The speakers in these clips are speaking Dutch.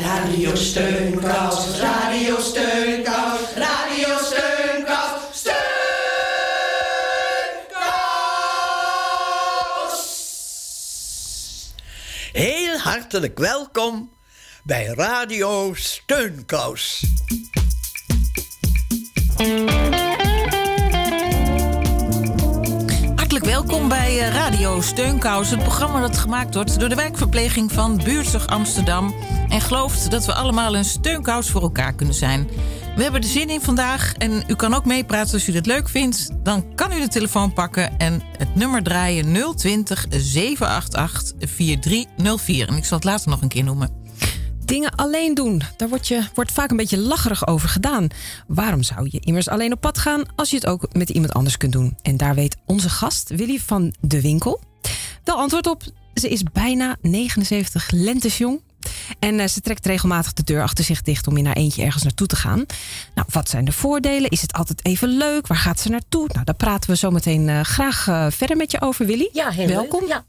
Radio Steunkous, Radio Steunkous, Radio Steunkous, Steunkous. Heel hartelijk welkom bij Radio Steunkous. Hartelijk welkom bij eh, Radio Steunkous, het programma dat gemaakt wordt door de wijkverpleging van Buurtzorg Amsterdam en gelooft dat we allemaal een steunkous voor elkaar kunnen zijn. We hebben er zin in vandaag en u kan ook meepraten als u dat leuk vindt. Dan kan u de telefoon pakken en het nummer draaien 020 788 4304. En ik zal het later nog een keer noemen. Dingen alleen doen, daar wordt, je, wordt vaak een beetje lacherig over gedaan. Waarom zou je immers alleen op pad gaan als je het ook met iemand anders kunt doen? En daar weet onze gast Willy van de Winkel wel antwoord op. Ze is bijna 79 lentes jong. En eh, ze trekt regelmatig de deur achter zich dicht om in haar eentje ergens naartoe te gaan. Nou, wat zijn de voordelen? Is het altijd even leuk? Waar gaat ze naartoe? Nou, daar praten we zo meteen eh, graag eh, verder met je over, Willy. Ja, heel Welkom. leuk. Ja.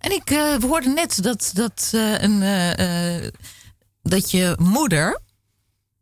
En ik we hoorden net dat, dat, eh, een, eh, eh, dat je moeder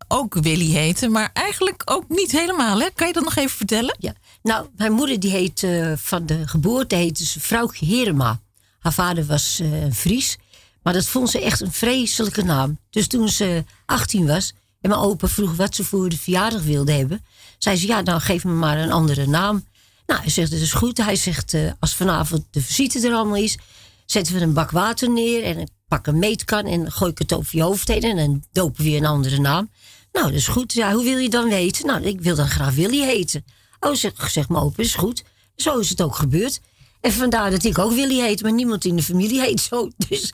ook Willy heette, maar eigenlijk ook niet helemaal. Hè? Kan je dat nog even vertellen? Ja. Nou, mijn moeder die heet eh, van de geboorte heette ze Vrouwtje Herema. Haar vader was eh, een Fries. Maar dat vond ze echt een vreselijke naam. Dus toen ze 18 was en mijn opa vroeg wat ze voor de verjaardag wilde hebben, zei ze: Ja, dan geef me maar een andere naam. Nou, hij zegt: Dat is goed. Hij zegt: eh, Als vanavond de visite er allemaal is, zetten we een bak water neer en ik pak een meetkan en gooi ik het over je hoofd heen en dan dopen we weer een andere naam. Nou, dat is goed. Ja, hoe wil je dan weten? Nou, ik wil dan graag Willy heten. Oh, zeg, zeg mijn opa, is goed. Zo is het ook gebeurd. En vandaar dat ik ook Willy heet, maar niemand in de familie heet zo. Dus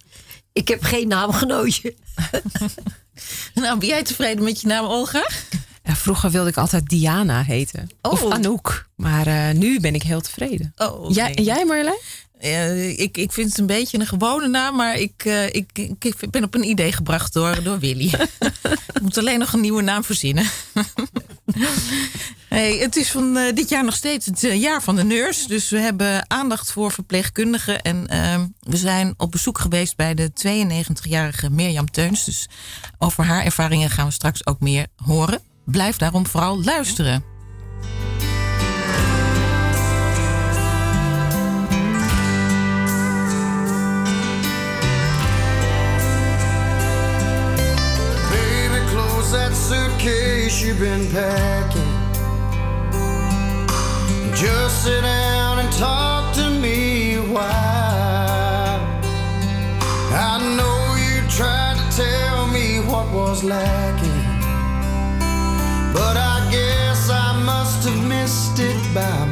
ik heb geen naamgenootje. Nou, ben jij tevreden met je naam Olga? Ja, vroeger wilde ik altijd Diana heten. Of Oh. Anouk. Maar eh, nu ben ik heel tevreden. Oh. Jij, en jij Marjolein? Eh, ik, ik vind het een beetje een gewone naam, maar ik, eh, ik, ik ben op een idee gebracht door, door Willy. ik moet alleen nog een nieuwe naam verzinnen. hey, het is van eh, dit jaar nog steeds het jaar van de nurse. Dus we hebben aandacht voor verpleegkundigen. En eh, we zijn op bezoek geweest bij de 92-jarige Mirjam Teuns. Dus over haar ervaringen gaan we straks ook meer horen. Blijf daarom vooral luisteren. Suitcase you've been packing. Just sit down and talk to me a while. I know you tried to tell me what was lacking, but I guess I must have missed it by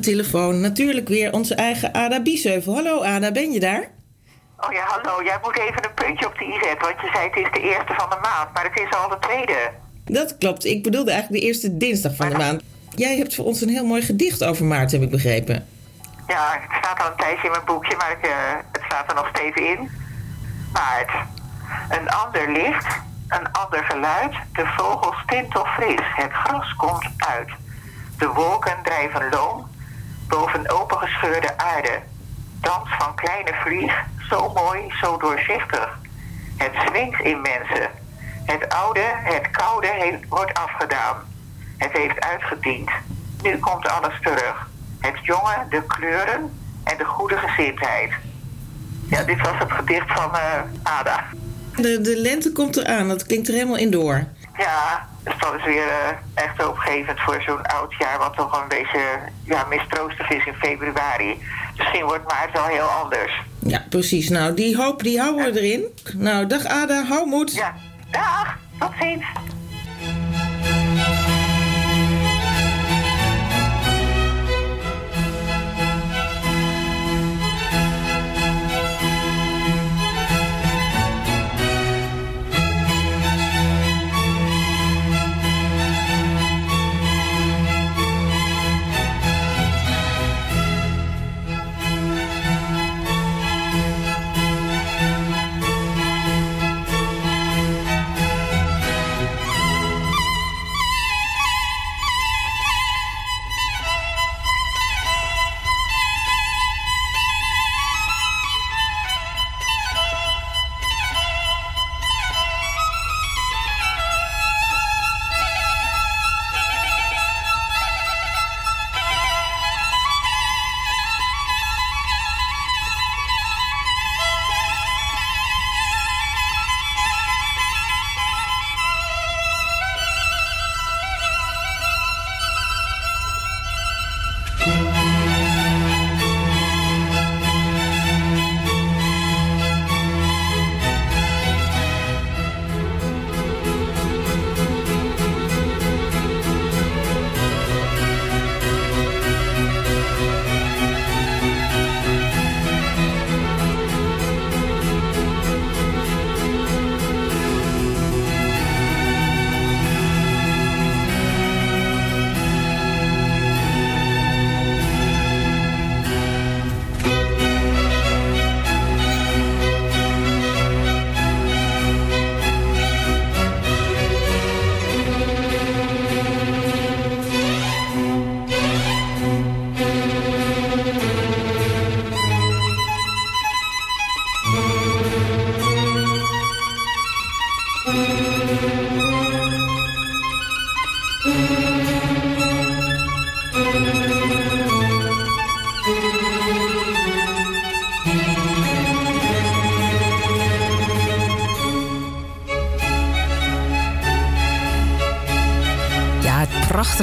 de telefoon? Natuurlijk weer onze eigen Ada Biesheuvel. Hallo Ada, ben je daar? Oh ja, hallo. Jij moet even een puntje op de i zetten, want je zei het is de eerste van de maand, maar het is al de tweede. Dat klopt. Ik bedoelde eigenlijk de eerste dinsdag van de maand. Jij hebt voor ons een heel mooi gedicht over maart, heb ik begrepen. Ja, het staat al een tijdje in mijn boekje, maar ik, eh, het staat er nog steeds in. Maart. Een ander licht, een ander geluid, de vogels tintel fris, het gras komt uit. De wolken drijven loom boven opengescheurde aarde. Dans van kleine vlieg, zo mooi, zo doorzichtig. Het swingt in mensen. Het oude, het koude heeft, wordt afgedaan. Het heeft uitgediend. Nu komt alles terug. Het jonge, de kleuren en de goede gezindheid. Ja, dit was het gedicht van eh, Ada. De, de lente komt eraan, dat klinkt er helemaal in door. Ja, dus dat is weer eh, echt hoopgevend voor zo'n oud jaar... wat toch een beetje ja, mistroostig is in februari. Misschien wordt maart wel heel anders. Ja, precies. Nou, die hoop die houden we erin. Nou, dag Ada, hou moed. Ja, dag, tot ziens.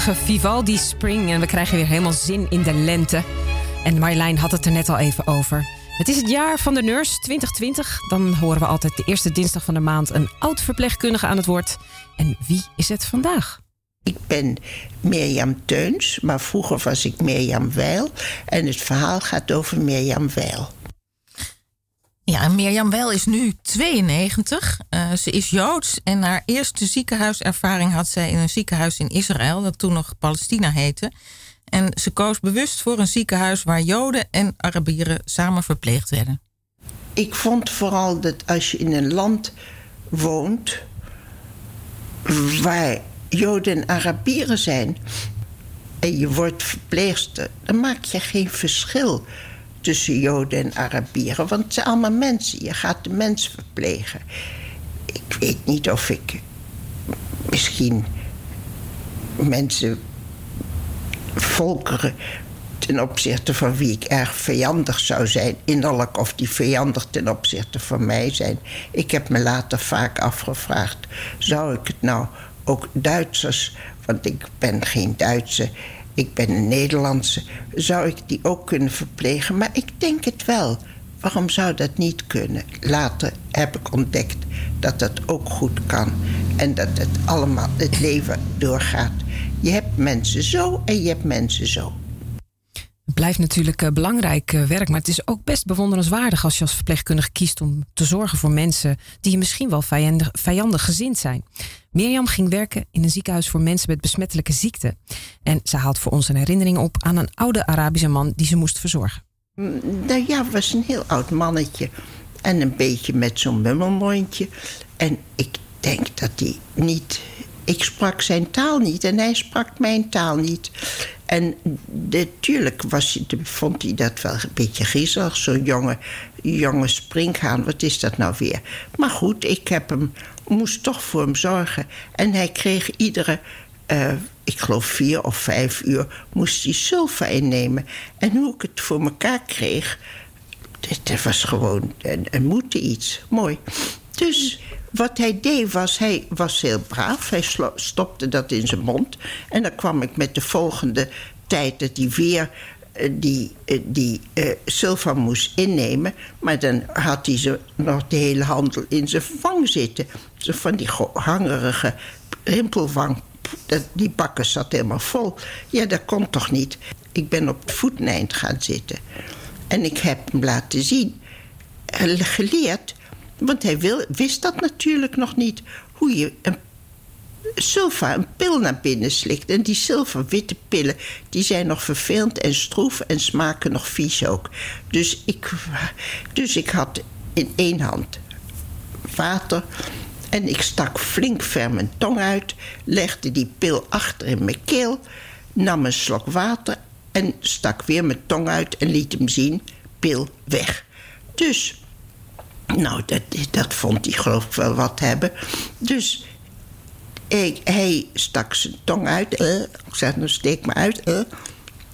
Prachtige Vivaldi Spring. En we krijgen weer helemaal zin in de lente. En Marjolein had het er net al even over. Het is het jaar van de nurse 2020. Dan horen we altijd de eerste dinsdag van de maand een oud verpleegkundige aan het woord. En wie is het vandaag? Ik ben Mirjam Teuns, maar vroeger was ik Mirjam Weil. En het verhaal gaat over Mirjam Weil. Ja, Mirjam Wel is nu 92. Uh, ze is Joods en haar eerste ziekenhuiservaring had zij in een ziekenhuis in Israël, dat toen nog Palestina heette. En ze koos bewust voor een ziekenhuis waar Joden en Arabieren samen verpleegd werden. Ik vond vooral dat als je in een land woont waar Joden en Arabieren zijn en je wordt verpleegster, dan maak je geen verschil tussen Joden en Arabieren, want het zijn allemaal mensen. Je gaat de mens verplegen. Ik weet niet of ik misschien mensen, volkeren ten opzichte van wie ik erg vijandig zou zijn, innerlijk of die vijandig ten opzichte van mij zijn. Ik heb me later vaak afgevraagd: zou ik het nou ook Duitsers, want ik ben geen Duitse, ik ben een Nederlandse, zou ik die ook kunnen verplegen? Maar ik denk het wel. Waarom zou dat niet kunnen? Later heb ik ontdekt dat dat ook goed kan. En dat het allemaal het leven doorgaat. Je hebt mensen zo en je hebt mensen zo. Het blijft natuurlijk uh, belangrijk uh, werk, maar het is ook best bewonderenswaardig als je als verpleegkundige kiest om te zorgen voor mensen die misschien wel vijandig, vijandig gezind zijn. Mirjam ging werken in een ziekenhuis voor mensen met besmettelijke ziekten. En ze haalt voor ons een herinnering op aan een oude Arabische man die ze moest verzorgen. Mm, nou ja, was een heel oud mannetje. En een beetje met zo'n mummelmondje. En ik denk dat hij niet. Ik sprak zijn taal niet en hij sprak mijn taal niet. En natuurlijk was, vond hij dat wel een beetje griezelig. Zo'n jonge, jonge springhaan, wat is dat nou weer? Maar goed, ik heb hem, moest toch voor hem zorgen. En hij kreeg iedere, uh, ik geloof vier of vijf uur, moest hij sulfa innemen. En hoe ik het voor mekaar kreeg, dat was gewoon een, een moeten iets. Mooi. Dus wat hij deed was, hij was heel braaf. Hij stopte dat in zijn mond. En dan kwam ik met de volgende tijd dat hij weer uh, die, uh, die uh, Silva moest innemen. Maar dan had hij ze nog de hele handel in zijn wang zitten. Van die hangerige rimpelwang. Die bakken zat helemaal vol. Ja, dat kon toch niet. Ik ben op het voeteind gaan zitten. En ik heb hem laten zien, geleerd want hij wist dat natuurlijk nog niet. Hoe je een sulfa, een pil naar binnen slikt. En die zilverwitte pillen, die zijn nog vervelend en stroef en smaken nog vies ook. Dus ik, dus ik had in één hand water. En ik stak flink ver mijn tong uit, legde die pil achter in mijn keel, nam een slok water en stak weer mijn tong uit en liet hem zien: pil weg. Dus nou, dat, dat vond hij geloof ik wel wat hebben. Dus hij, stak zijn tong uit. Uh, ik zei, nou steek me uit. Uh.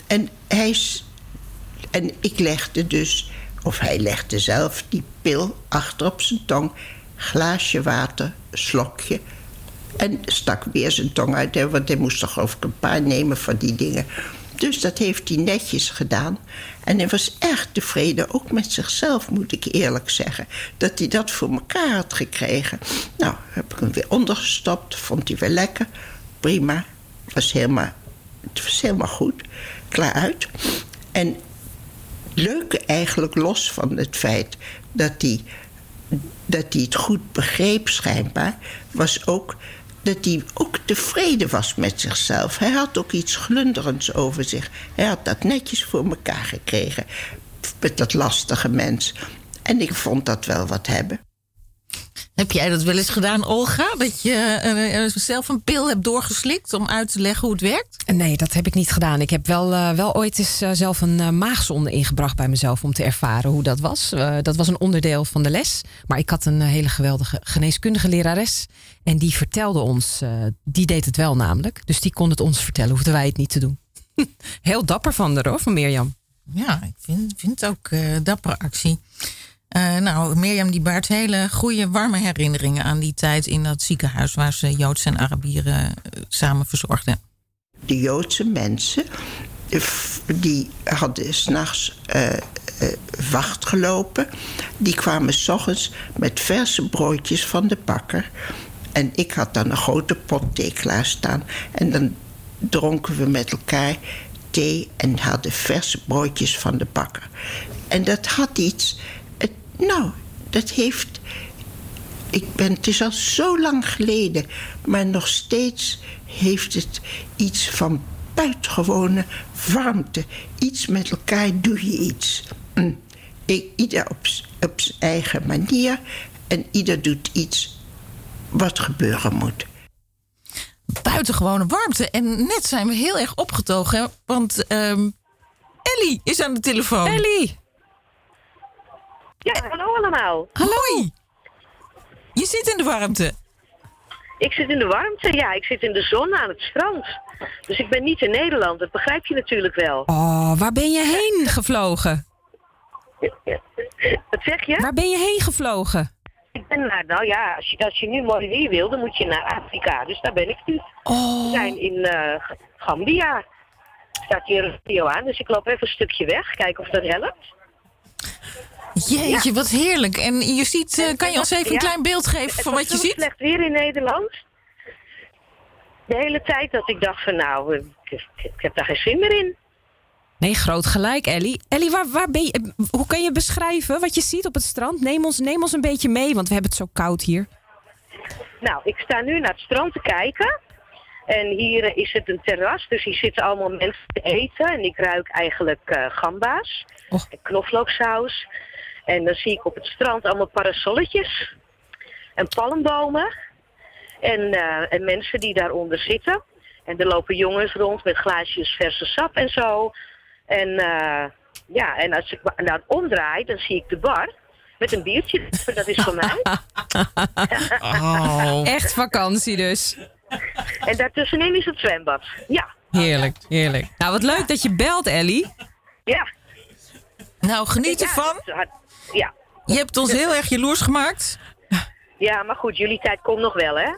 En, hij, en ik legde dus, of hij legde zelf die pil achter op zijn tong. Glaasje water, slokje. En stak weer zijn tong uit, want hij moest toch geloof ik een paar nemen van die dingen. Dus dat heeft hij netjes gedaan. En hij was erg tevreden, ook met zichzelf, moet ik eerlijk zeggen. Dat hij dat voor elkaar had gekregen. Nou, heb ik hem weer ondergestopt. Vond hij wel lekker. Prima. Was helemaal, het was helemaal goed. Klaar uit. En leuke eigenlijk, los van het feit dat hij, dat hij het goed begreep schijnbaar... was ook dat hij ook tevreden was met zichzelf. Hij had ook iets glunderends over zich. Hij had dat netjes voor elkaar gekregen. Met dat lastige mens. En ik vond dat wel wat hebben. Heb jij dat wel eens gedaan, Olga? Dat je uh, zelf een pil hebt doorgeslikt om uit te leggen hoe het werkt? Nee, dat heb ik niet gedaan. Ik heb wel, uh, wel ooit eens uh, zelf een maagzonde ingebracht bij mezelf om te ervaren hoe dat was. dat was een onderdeel van de les. Maar ik had een hele geweldige geneeskundige lerares. En die vertelde ons, die deed het wel namelijk. Dus die kon het ons vertellen, hoefden wij het niet te doen. Heel dapper van haar hoor, van Mirjam. Ja, ik vind, vind het ook dappere actie. Uh, nou, Mirjam die baart hele goede, warme herinneringen aan die tijd in dat ziekenhuis waar ze Joodse en Arabieren uh, samen verzorgden. De Joodse mensen, die hadden s'nachts uh, wacht gelopen. Die kwamen s ochtends met verse broodjes van de bakker. En ik had dan een grote pot thee klaarstaan. En dan dronken we met elkaar thee en hadden verse broodjes van de bakker. En dat had iets nou, dat heeft. Ik ben, het is al zo lang geleden, maar nog steeds heeft het iets van buitengewone warmte. Iets met elkaar doe je iets. Mm. Ik, ieder op, zijn eigen manier en ieder doet iets wat gebeuren moet. Buitengewone warmte. En net zijn we heel erg opgetogen, want ehm, Ellie is aan de telefoon. Ellie! Ja, hallo allemaal. Hoi! Je zit in de warmte. Ik zit in de warmte, ja. Ik zit in de zon aan het strand. Dus ik ben niet in Nederland, dat begrijp je natuurlijk wel. Oh, waar ben je heen gevlogen? Wat zeg je? Waar ben je heen gevlogen? Ik ben naar, nou ja, als je, als je nu mooi weer wil, dan moet je naar Afrika. Dus daar ben ik nu. Oh. We zijn in eh, G- Gambia. Staat hier een video aan, dus ik loop even een stukje weg. Kijken of dat helpt. Jeetje, wat heerlijk. En je ziet, eh, kan je ons even een Ja. klein beeld geven Het van wat je ziet? slecht weer in Nederland. De hele tijd dat ik dacht van nou, ik, ik heb daar geen zin meer in. Nee, groot gelijk, Ellie. Ellie, waar, waar ben je, eh, hoe kan je beschrijven wat je ziet op het strand? Neem ons, neem ons een beetje mee, want we hebben het zo koud hier. Nou, ik sta nu naar het strand te kijken. En hier is het een terras, dus hier zitten allemaal mensen te eten. En ik ruik eigenlijk eh, gamba's Och. en knoflooksaus. En dan zie ik op het strand allemaal parasolletjes en palmbomen. En, eh, en mensen die daaronder zitten. En er lopen jongens rond met glaasjes verse sap en zo. En eh, ja, en als ik dan omdraai, dan zie ik de bar met een biertje. Dat is voor mij. Oh, Echt vakantie dus. En daartussenin is het zwembad. Ja, Heerlijk, heerlijk. Nou, wat leuk dat je belt, Ellie. ja. nou, geniet ervan. Ja. Je hebt ons heel erg jaloers gemaakt. ja, maar goed, jullie tijd komt nog wel, hè?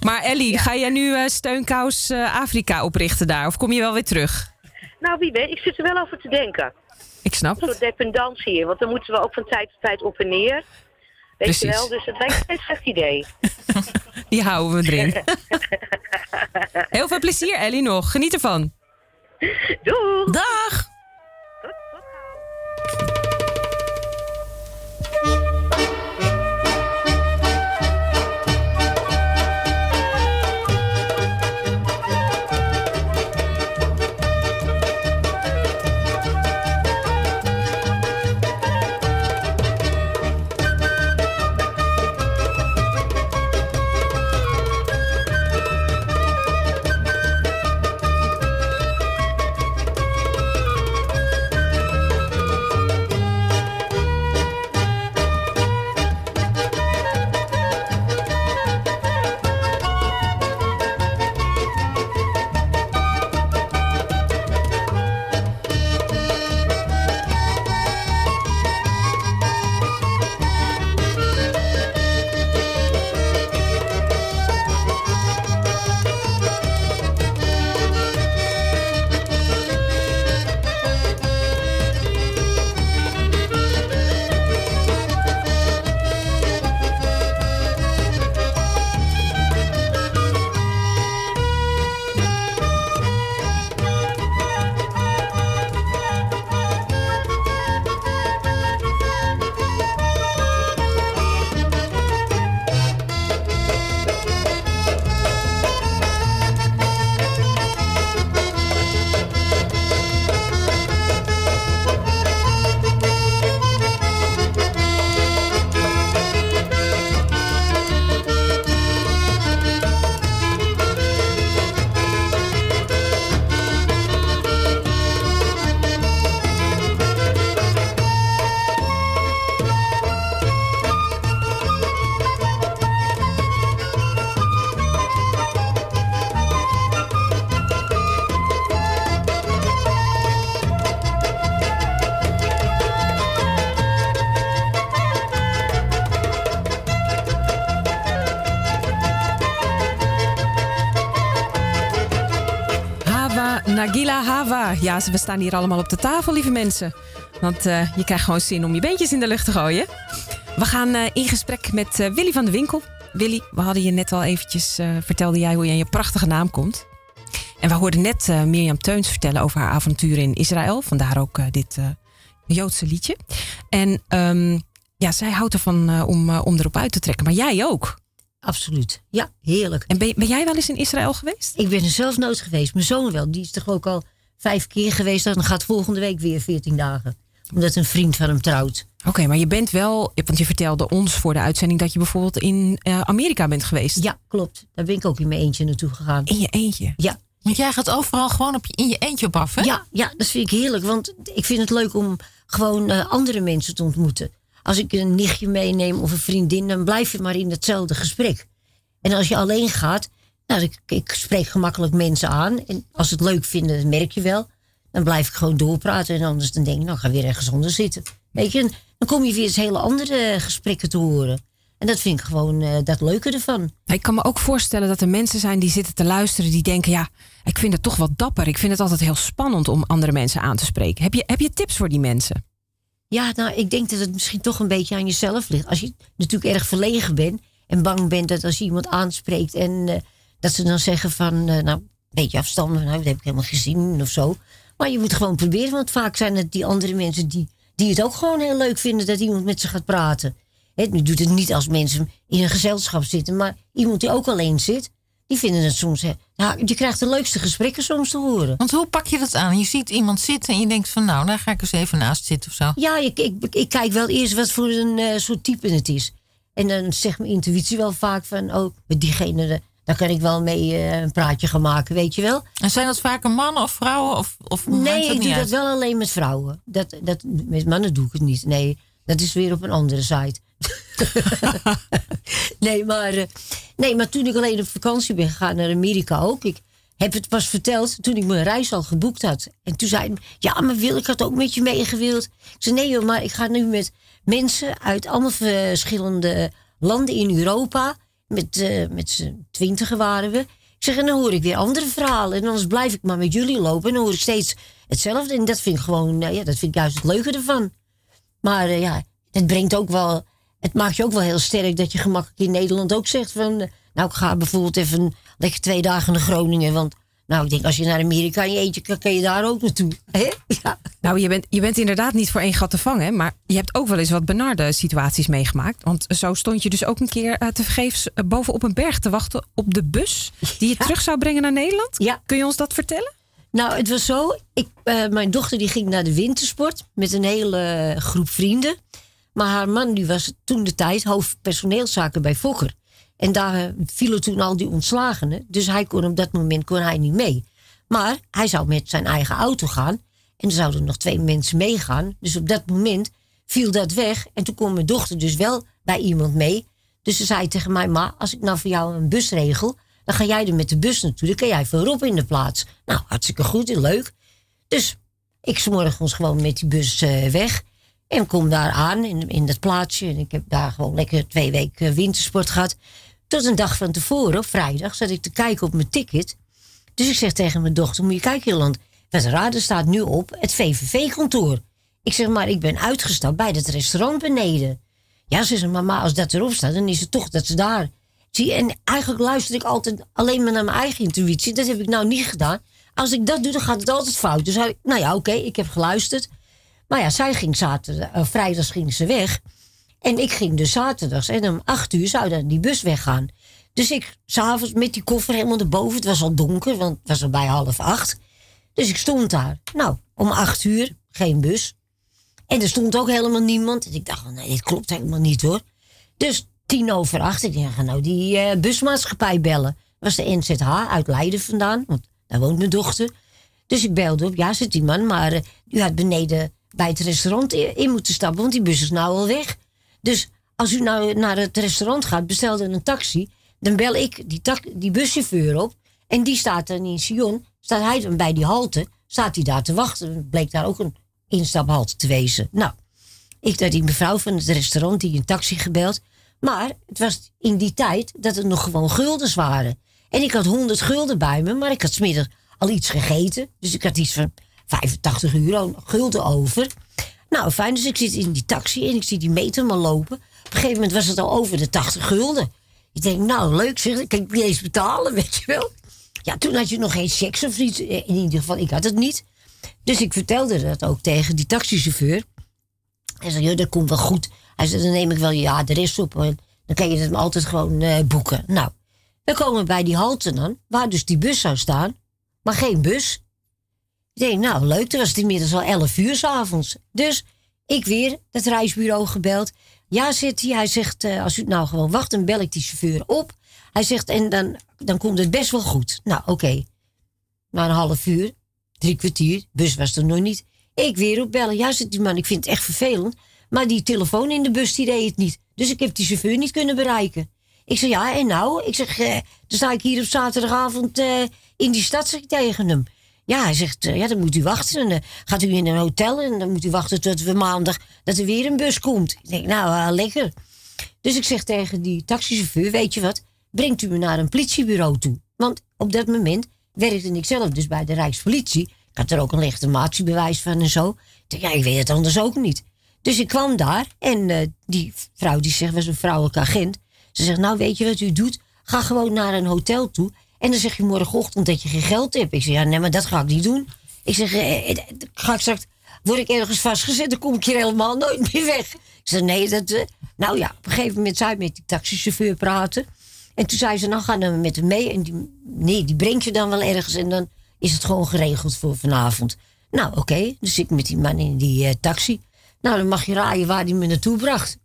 Maar Ellie, ga jij nu eh, Steunkous eh, Afrika oprichten daar? Of kom je wel weer terug? Nou, wie weet, ik zit er wel over te denken. Ik snap Een het. soort dependance hier, want dan moeten we ook van tijd tot tijd op en neer. Weet Precies. je wel, dus het lijkt me een slecht idee. Die houden we erin. Heel veel plezier, Ellie, nog. Geniet ervan. Doei! Dag! Hava, Nagila Hava. Ja, we staan hier allemaal op de tafel, lieve mensen. Want eh, je krijgt gewoon zin om je beentjes in de lucht te gooien. We gaan eh, in gesprek met eh, Willy van de Winkel. Willy, we hadden je net al eventjes, vertelde jij hoe je aan je prachtige naam komt. En we hoorden net Mirjam Teuns vertellen over haar avonturen in Israël. Vandaar ook dit Joodse liedje. En ehm, Ja, zij houdt ervan om, om erop uit te trekken. Maar jij ook. Absoluut. Ja, heerlijk. En ben, ben jij wel eens in Israël geweest? Ik ben er zelf nooit geweest. Mijn zoon wel. Die is toch ook al vijf keer geweest. Dan gaat volgende week weer 14 dagen. Omdat een vriend van hem trouwt. Oké, maar je bent wel, want je vertelde ons voor de uitzending dat je bijvoorbeeld in eh, Amerika bent geweest. Ja, klopt. Daar ben ik ook in mijn eentje naartoe gegaan. In je eentje? Ja. Want jij gaat overal gewoon op je, in je eentje op af, hè? Ja, ja, dat vind ik heerlijk. Want ik vind het leuk om gewoon eh, andere mensen te ontmoeten. Als ik een nichtje meeneem of een vriendin, dan blijf je maar in hetzelfde gesprek. En als je alleen gaat, nou, ik, spreek gemakkelijk mensen aan. En als ze het leuk vinden, dat merk je wel. Dan blijf ik gewoon doorpraten. En anders dan denk ik, nou, ga weer ergens onder zitten. Weet je, dan kom je weer eens hele andere gesprekken te horen. En dat vind ik gewoon eh, dat leuke ervan. Ik kan me ook voorstellen dat er mensen zijn die zitten te luisteren, die denken: ja, ik vind het toch wel dapper. Ik vind het altijd heel spannend om andere mensen aan te spreken. Heb je, heb je tips voor die mensen? Ja, nou, ik denk dat het misschien toch een beetje aan jezelf ligt. Als je natuurlijk erg verlegen bent en bang bent dat als je iemand aanspreekt en eh, dat ze dan zeggen van, eh, nou, een beetje afstanden, nou, dat heb ik helemaal gezien of zo. Maar je moet gewoon proberen, want vaak zijn het die andere mensen die, die het ook gewoon heel leuk vinden dat iemand met ze gaat praten. Nu doet het niet als mensen in een gezelschap zitten, maar iemand die ook alleen zit, die vinden het soms, hè, ja, je krijgt de leukste gesprekken soms te horen. Want hoe pak je dat aan? Je ziet iemand zitten en je denkt van nou, daar ga ik eens even naast zitten of zo. Ja, ik, ik, ik kijk wel eerst wat voor een eh, soort type het is. En dan zegt mijn intuïtie wel vaak van, oh, met diegene, eh, daar kan ik wel mee eh, een praatje gaan maken, weet je wel. En zijn dat vaak mannen of vrouwen? Of, of Nee, ik doe uit? dat wel alleen met vrouwen. Dat, dat, met mannen doe ik het niet. Nee, dat is weer op een andere site. nee, maar, eh, nee, maar toen ik alleen op vakantie ben gegaan naar Amerika ook. Ik heb het pas verteld toen ik mijn reis al geboekt had. En toen zei hij, ja, maar Wil, ik had ook met je meegewild. Ik zei, nee joh, maar ik ga nu met mensen uit allemaal verschillende landen in Europa. Met, eh, met z'n twintigen waren we. Ik zeg, en dan hoor ik weer andere verhalen. En anders blijf ik maar met jullie lopen. En dan hoor ik steeds hetzelfde. En dat vind ik gewoon, eh, ja, dat vind ik juist het leuke ervan. Maar eh, ja, het brengt ook wel. Het maakt je ook wel heel sterk dat je gemakkelijk in Nederland ook zegt van. eh, nou, ik ga bijvoorbeeld even lekker twee dagen naar Groningen. Want nou, ik denk als je naar Amerika je eentje kan, kan je daar ook naartoe. Ja. Nou, je bent, je bent inderdaad niet voor één gat te vangen, maar je hebt ook wel eens wat benarde situaties meegemaakt. Want zo stond je dus ook een keer uh, tevergeefs eh, bovenop een berg te wachten op de bus die je terug zou brengen naar Nederland. Ja. Kun je ons dat vertellen? Nou, het was zo. Ik, eh, mijn dochter die ging naar de wintersport met een hele groep vrienden. Maar haar man die was toen de tijd hoofd personeelszaken bij Fokker. En daar eh, vielen toen al die ontslagenen. Dus hij kon op dat moment kon hij niet mee. Maar hij zou met zijn eigen auto gaan. En er zouden nog twee mensen meegaan. Dus op dat moment viel dat weg. En toen kon mijn dochter dus wel bij iemand mee. Dus ze zei tegen mij, ma, als ik nou voor jou een bus regel... dan ga jij er met de bus naartoe. Dan kan jij voor in de plaats. Nou, hartstikke goed en leuk. Dus ik s'morgens gewoon met die bus eh, weg. En kom daar aan in, in dat plaatsje. En ik heb daar gewoon lekker twee weken eh, wintersport gehad. Tot een dag van tevoren, op vrijdag, zat ik te kijken op mijn ticket. Dus ik zeg tegen mijn dochter, moet je kijken Joland. Wat raar, staat nu op het VVV-kantoor. Ik zeg, maar ik ben uitgestapt bij het restaurant beneden. Ja, ze zegt, mama, als dat erop staat, dan is het toch dat ze daar... Zie, en eigenlijk luister ik altijd alleen maar naar mijn eigen intuïtie. Dat heb ik nou niet gedaan. Als ik dat doe, dan gaat het altijd fout. Dus nou ja, oké, ik heb geluisterd. Maar ja, zij ging zaterdag, uh, vrijdags ging ze weg. En ik ging dus zaterdags. En om acht uur zou dan die bus weggaan. Dus ik s'avonds met die koffer helemaal naar boven. Het was al donker, want het was al bij half acht. Dus ik stond daar. Nou, om acht uur, geen bus. En er stond ook helemaal niemand. En ik dacht, nee, dit klopt helemaal niet hoor. Dus tien over acht, ik ga nou die uh, busmaatschappij bellen. Dat was de NZH uit Leiden vandaan, want daar woont mijn dochter. Dus ik belde op, ja, zit die man, maar uh, u had beneden bij het restaurant in, moeten stappen, want die bus is nou al weg. Dus als u nou naar het restaurant gaat, bestel dan een taxi. Dan bel ik die, die buschauffeur op. En die staat dan in Sion. Staat hij dan bij die halte. Staat hij daar te wachten. Bleek daar ook een instaphalte te wezen. Nou, ik had die mevrouw van het restaurant die een taxi gebeld. Maar het was in die tijd dat het nog gewoon guldens waren. En ik had 100 gulden bij me, maar ik had smiddag al iets gegeten. Dus ik had iets van 85 euro gulden over. Nou, fijn, dus ik zit in die taxi en ik zie die meter maar lopen. Op een gegeven moment was het al over de 80 gulden. Ik denk, nou, leuk zeg, ik kan niet eens betalen, weet je wel. Ja, toen had je nog geen seks of iets. In ieder geval, ik had het niet. Dus ik vertelde dat ook tegen die taxichauffeur. Hij zei, ja, dat komt wel goed. Hij zei, dan neem ik wel je adres op. En dan kan je het altijd gewoon eh, boeken. Nou, we komen bij die halte dan, waar dus die bus zou staan. Maar geen bus. Ik denk, nou leuk, toen was het inmiddels al 11 uur s'avonds. Dus ik weer het reisbureau gebeld. Ja, zit hij. Hij zegt, eh, als u nou gewoon wacht, dan bel ik die chauffeur op. Hij zegt, en dan, dan komt het best wel goed. Nou, oké. Na een half uur, drie kwartier, bus was er nog niet. Ik weer opbellen. Ja, zit die man, ik vind het echt vervelend. Maar die telefoon in de bus, die deed het niet. Dus ik heb die chauffeur niet kunnen bereiken. Ik zeg, ja, en nou? Ik zeg, eh, dan sta ik hier op zaterdagavond eh, in die stad zeg ik tegen hem. Ja, hij zegt, eh, ja, dan moet u wachten. En dan gaat u in een hotel en dan moet u wachten tot we maandag dat er weer een bus komt. Ik denk, nou, ah, lekker. Dus ik zeg tegen die taxichauffeur, weet je wat, brengt u me naar een politiebureau toe. Want op dat moment werkte ik zelf dus bij de Rijkspolitie. Ik had er ook een legitimatiebewijs van en zo. Ik ja, ik weet het anders ook niet. Dus ik kwam daar en eh, die vrouw die zegt, was een vrouwelijke agent. Ze zegt, nou weet je wat u doet? Ga gewoon naar een hotel toe. En dan zeg je morgenochtend dat je geen geld hebt. Ik zeg, ja, nee, maar dat ga ik niet doen. Ik zeg, eh, eh, ga ik straks, word ik ergens vastgezet, dan kom ik hier helemaal nooit meer weg. Ik zeg, nee, dat... eh, nou ja, op een gegeven moment zou ik met die taxichauffeur praten. En toen zei ze, nou ga dan met hem mee. En die, nee, die brengt je dan wel ergens. En dan is het gewoon geregeld voor vanavond. Nou, oké. Dus ik met die man in die taxi. Nou, dan mag je raaien waar hij me naartoe bracht.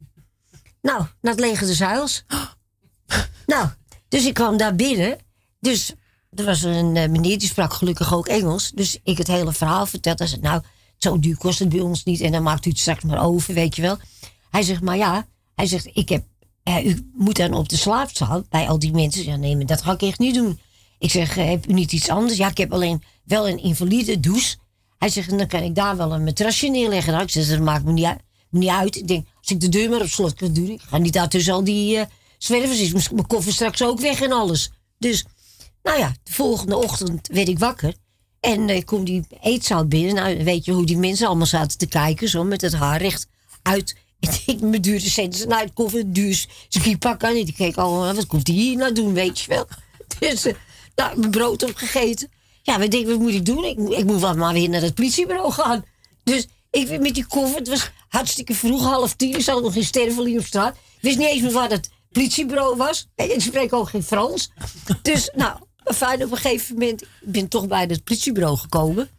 Nou, naar het leger de Zuils. nou, dus ik kwam daar binnen. Dus er was een eh, meneer die sprak gelukkig ook Engels. Dus ik het hele verhaal vertelde. Hij zei, nou, zo duur kost het bij ons niet. En dan maakt u het straks maar over, weet je wel. Hij zegt, maar ja. Hij zegt, ik heb, eh, u moet dan op de slaapzaal bij al die mensen. Ja, nee, maar dat ga ik echt niet doen. Ik zeg, eh, heb u niet iets anders? Ja, ik heb alleen wel een invalide douche. Hij zegt, dan kan ik daar wel een matrasje neerleggen. Nou, ik zeg, dat maakt me niet uit. Ik denk, als ik de deur maar op slot kan doen. Ga niet daar tussen al die eh zwervers. Is mijn koffer straks ook weg en alles. Dus, nou ja, de volgende ochtend werd ik wakker. En eh, ik kom die eetzaal binnen. Nou, weet je hoe die mensen allemaal zaten te kijken. Zo met het haar recht uit. En ik mijn dure centen uit koffer, duur skipak aan. En die keek allemaal, wat komt die hier nou doen, weet je wel. Dus, eh, nou, mijn brood opgegeten. Ja, we denken, wat moet ik doen? Ik, ik moet wel maar weer naar het politiebureau gaan. Dus ik met die koffer. Het was hartstikke vroeg, half tien. Ik zat nog in Sterveling op straat. Ik wist niet eens meer waar het politiebureau was. Ik spreek ook geen Frans. Dus, nou, fijn op een gegeven moment. Ik ben toch bij het politiebureau gekomen.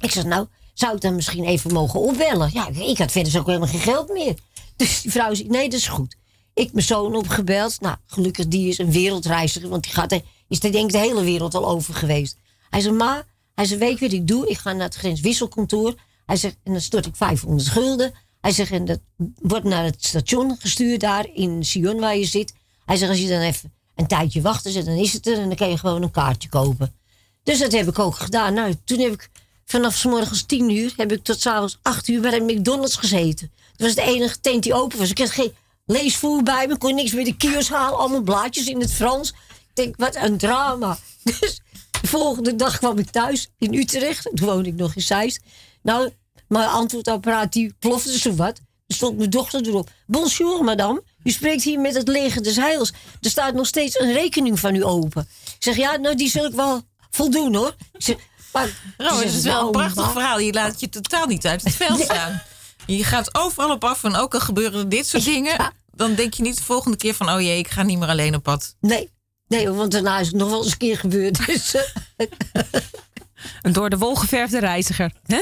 Ik zeg, nou, zou ik dan misschien even mogen opbellen? Ja, ik had verder ook helemaal geen geld meer. Dus die vrouw zei, nee, dat is goed. Ik mijn zoon opgebeld. Nou, gelukkig die is een wereldreiziger. Want die gaat, is denk ik de hele wereld al over geweest. Hij zei, ma, hij zei, weet je wat ik doe? Ik ga naar het grenswisselkantoor. Hij zegt, en dan stort ik 500 gulden. Hij zegt, en dat wordt naar het station gestuurd daar in Sion waar je zit. Hij zegt, als je dan even een tijdje wacht, dan is het er. En dan kan je gewoon een kaartje kopen. Dus dat heb ik ook gedaan. Nou, toen heb ik vanaf 's morgens 10 uur heb ik tot 's avonds 8 uur bij McDonald's gezeten. Dat was de enige tent die open was. Ik had geen leesvoer bij me, kon niks bij de kiosk halen, allemaal blaadjes in het Frans. Ik denk, wat een drama. Dus de volgende dag kwam ik thuis in Utrecht. Toen woonde ik nog in Zeist. Nou, mijn antwoordapparaat die plofte zo wat. Er stond mijn dochter erop. Bonjour, madame. U spreekt hier met het leger des heils. Er staat nog steeds een rekening van u open. Ik zeg, ja, nou, die zul ik wel voldoen, hoor. Ik zeg, maar, Ze het zegt, is wel een nou, prachtig verhaal. Je laat je totaal niet uit het veld staan. Je gaat overal op af en ook al gebeuren dit soort dingen... dan denk je niet de volgende keer van... oh jee, ik ga niet meer alleen op pad. Nee, nee, want daarna is het nog wel eens een keer gebeurd. Dus, eh, Een door de wol geverfde reiziger. Hè?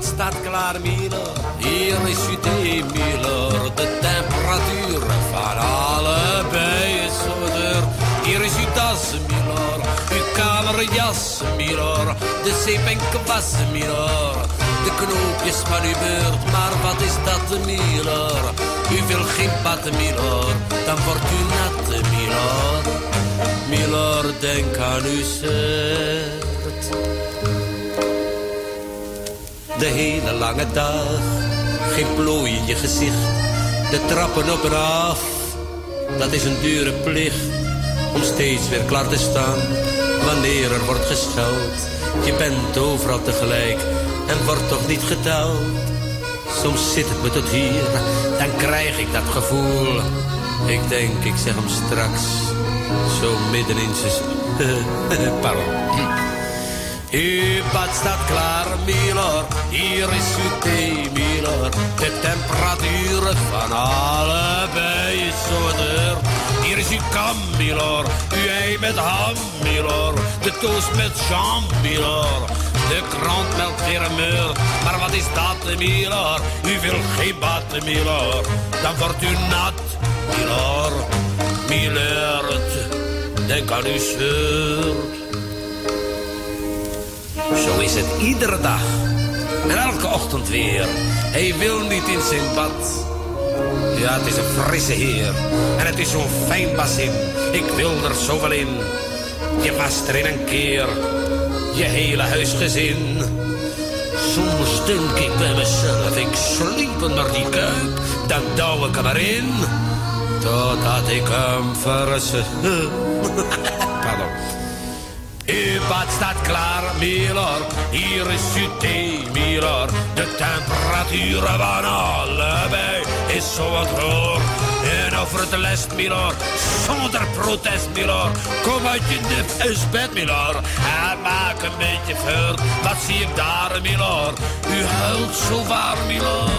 Pad staat klaar, Miller. Hier is thee, Miller. De temperatuur van allebei is zo duur. Hier is uw tas, Miller. Uw kamerjas, Miller. De zeep en Miller. De knoopjes van uw beurt, maar wat is dat, Miller? U wil geen bad, Miller. Dan wordt u nat, Miller. Miller, denk aan uw De hele lange dag, geen plooi in je gezicht. De trappen op en af, dat is een dure plicht. Om steeds weer klaar te staan, wanneer er wordt gescheld. Je bent overal tegelijk en wordt toch niet geteld. Soms zit het me tot hier, dan krijg ik dat gevoel. Ik denk, ik zeg hem straks, Zo midden in zijn... Pardon. Uw bad staat klaar, Milor. Hier is uw thee, Milor. De temperatuur van allebei is zo. Hier is uw kam, Milor. Uw ei met ham, Milor. De toast met jam, Milor. De krant melkt weer. Maar wat is dat, Milor? U wil geen bad, Milor. Dan wordt u nat, Milor. Milord, denk aan uw shirt. Is het iedere dag. En elke ochtend weer. Hij wil niet in zijn bad. Ja, het is een frisse heer. En het is zo'n fijn bassin. Ik wil er zoveel in. Je wast er in een keer. Je hele huisgezin. Soms denk ik bij mezelf, ik sliep onder die kuip. Dan douw ik hem erin. Totdat ik hem verse. Bad staat klaar, Milor. Hier is thee, Milor. De temperatuur van allebei is zo wat hoog. En over het lest, Milor. Zonder protest, Milor. Kom uit je nuf bed, Milor. En maak een beetje vuur. Wat zie ik daar, Milor? U huilt zo waar, Milor.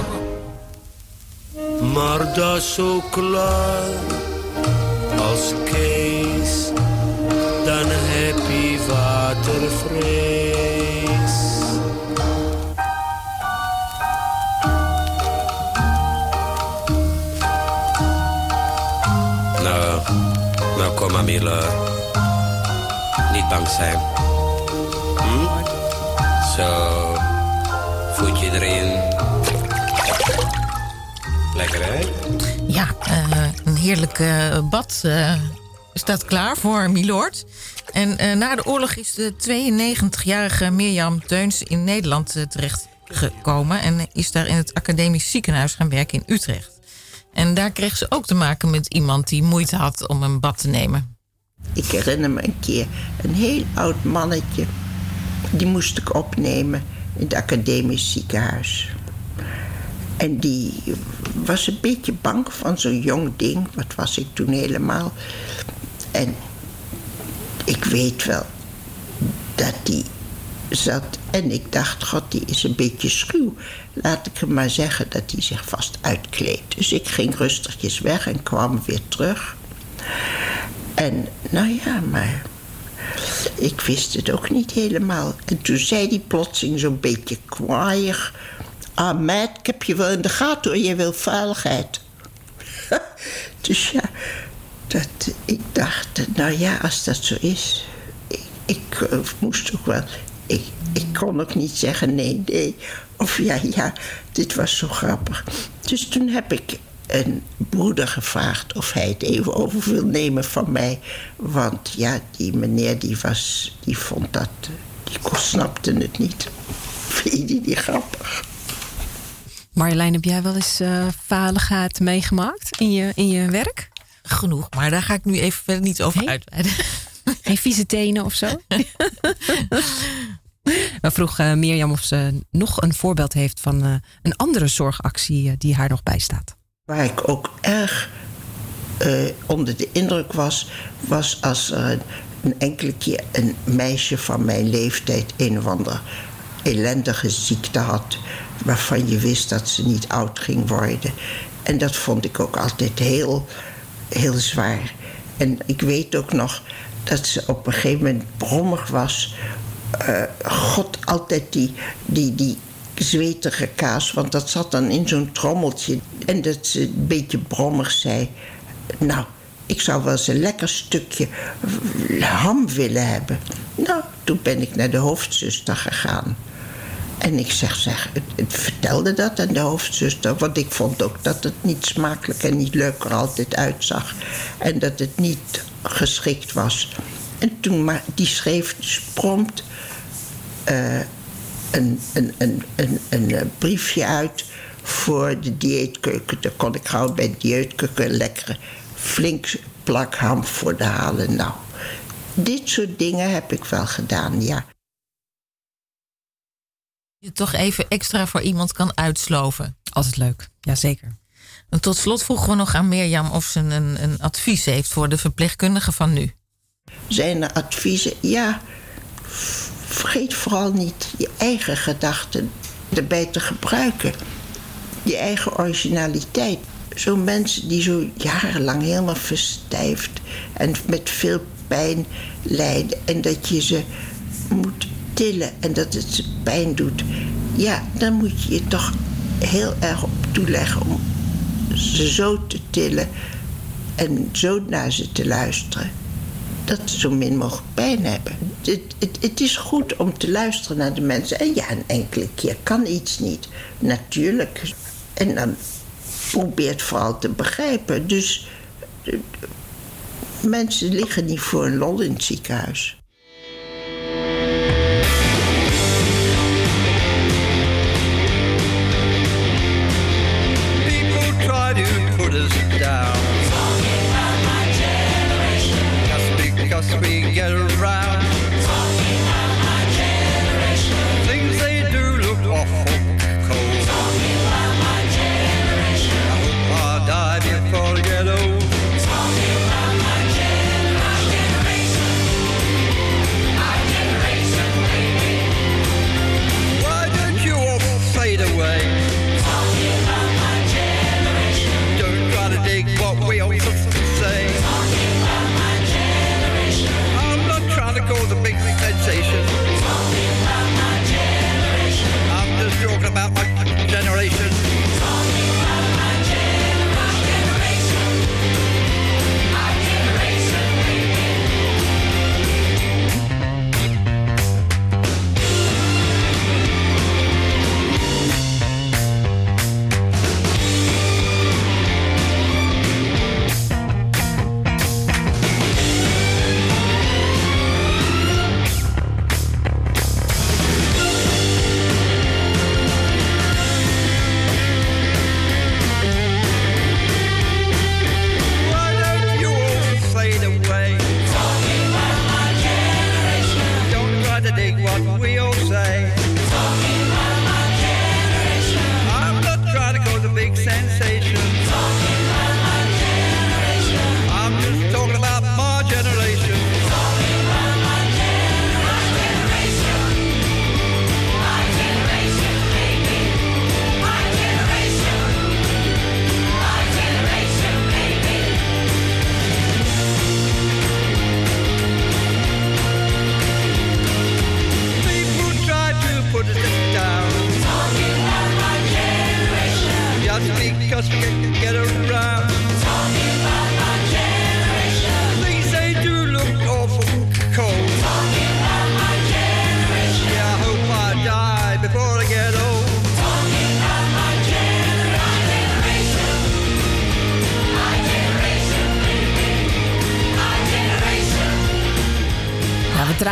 Maar dat is zo klaar als Kees dan heb watervrees. Nou, nou kom maar Miller. Niet bang zijn. Hm? Zo, voetje erin. Lekker hè? Ja, eh, een heerlijk eh, bad eh, staat klaar voor Milord. En eh, na de oorlog is de 92-jarige Mirjam Teuns in Nederland uh, terechtgekomen... en is daar in het academisch ziekenhuis gaan werken in Utrecht. En daar kreeg ze ook te maken met iemand die moeite had om een bad te nemen. Ik herinner me een keer een heel oud mannetje. Die moest ik opnemen in het academisch ziekenhuis. En die was een beetje bang van zo'n jong ding. Wat was ik toen helemaal? En ik weet wel dat die zat. En ik dacht, god, die is een beetje schuw. Laat ik hem maar zeggen dat hij zich vast uitkleedt. Dus ik ging rustigjes weg en kwam weer terug. En nou ja, maar ik wist het ook niet helemaal. En toen zei hij plotseling zo'n beetje kwaaiig... Ah, meid, ik heb je wel in de gaten hoor, je wil veiligheid. dus ja, dat, ik dacht, nou ja, als dat zo is... Ik, uh, moest ook wel... Ik, ik kon ook niet zeggen nee, nee. Of ja, ja, dit was zo grappig. Dus toen heb ik een broeder gevraagd of hij het even over wil nemen van mij. Want ja, die meneer die was, die vond dat, die snapte het niet. Vind je die grappig? Marjolein, heb jij wel eens uh, meegemaakt in je, in je werk? Genoeg, maar daar ga ik nu even verder niet over nee? uitweiden. Geen vieze tenen of zo? We vroeg uh, Mirjam of ze nog een voorbeeld heeft van uh, een andere zorgactie uh, die haar nog bijstaat. Waar ik ook erg onder de indruk was, was als er een, een, enkele keer een meisje van mijn leeftijd een of andere ellendige ziekte had, waarvan je wist dat ze niet oud ging worden. En dat vond ik ook altijd heel, heel zwaar. En ik weet ook nog dat ze op een gegeven moment brommig was. Uh, God, altijd die, die, die kaas, want dat zat dan in zo'n trommeltje. En dat ze een beetje brommig zei: Nou, ik zou wel eens een lekker stukje ham willen hebben. Nou, toen ben ik naar de hoofdzuster gegaan. En ik zeg, zeg, het, vertelde dat aan de hoofdzuster. Want ik vond ook dat het niet smakelijk en niet leuk er altijd uitzag. En dat het niet geschikt was. En toen, maar die schreef dus prompt uh, een, een, een, een, een briefje uit voor de dieetkeuken. Daar kon ik gauw bij de dieetkeuken een lekkere flink plak ham voor de halen. Nou, dit soort dingen heb ik wel gedaan, ja je toch even extra voor iemand kan uitsloven. Altijd leuk, jazeker. En tot slot vroegen we nog aan Mirjam of ze een, een advies heeft voor de verpleegkundigen van nu. Zijn er adviezen? Ja, vergeet vooral niet je eigen gedachten erbij te gebruiken. Je eigen originaliteit. Zo'n mensen die zo jarenlang helemaal verstijfd en met veel pijn lijden en dat je ze moet tillen en dat het ze pijn doet. Ja, dan moet je je toch heel erg op toeleggen om ze zo te tillen en zo naar ze te luisteren. Dat ze zo min mogelijk pijn hebben. Het, het, het is goed om te luisteren naar de mensen. En ja, een enkele keer kan iets niet. Natuurlijk. En dan probeert vooral te begrijpen. Dus eh, mensen liggen niet voor een lol in het ziekenhuis.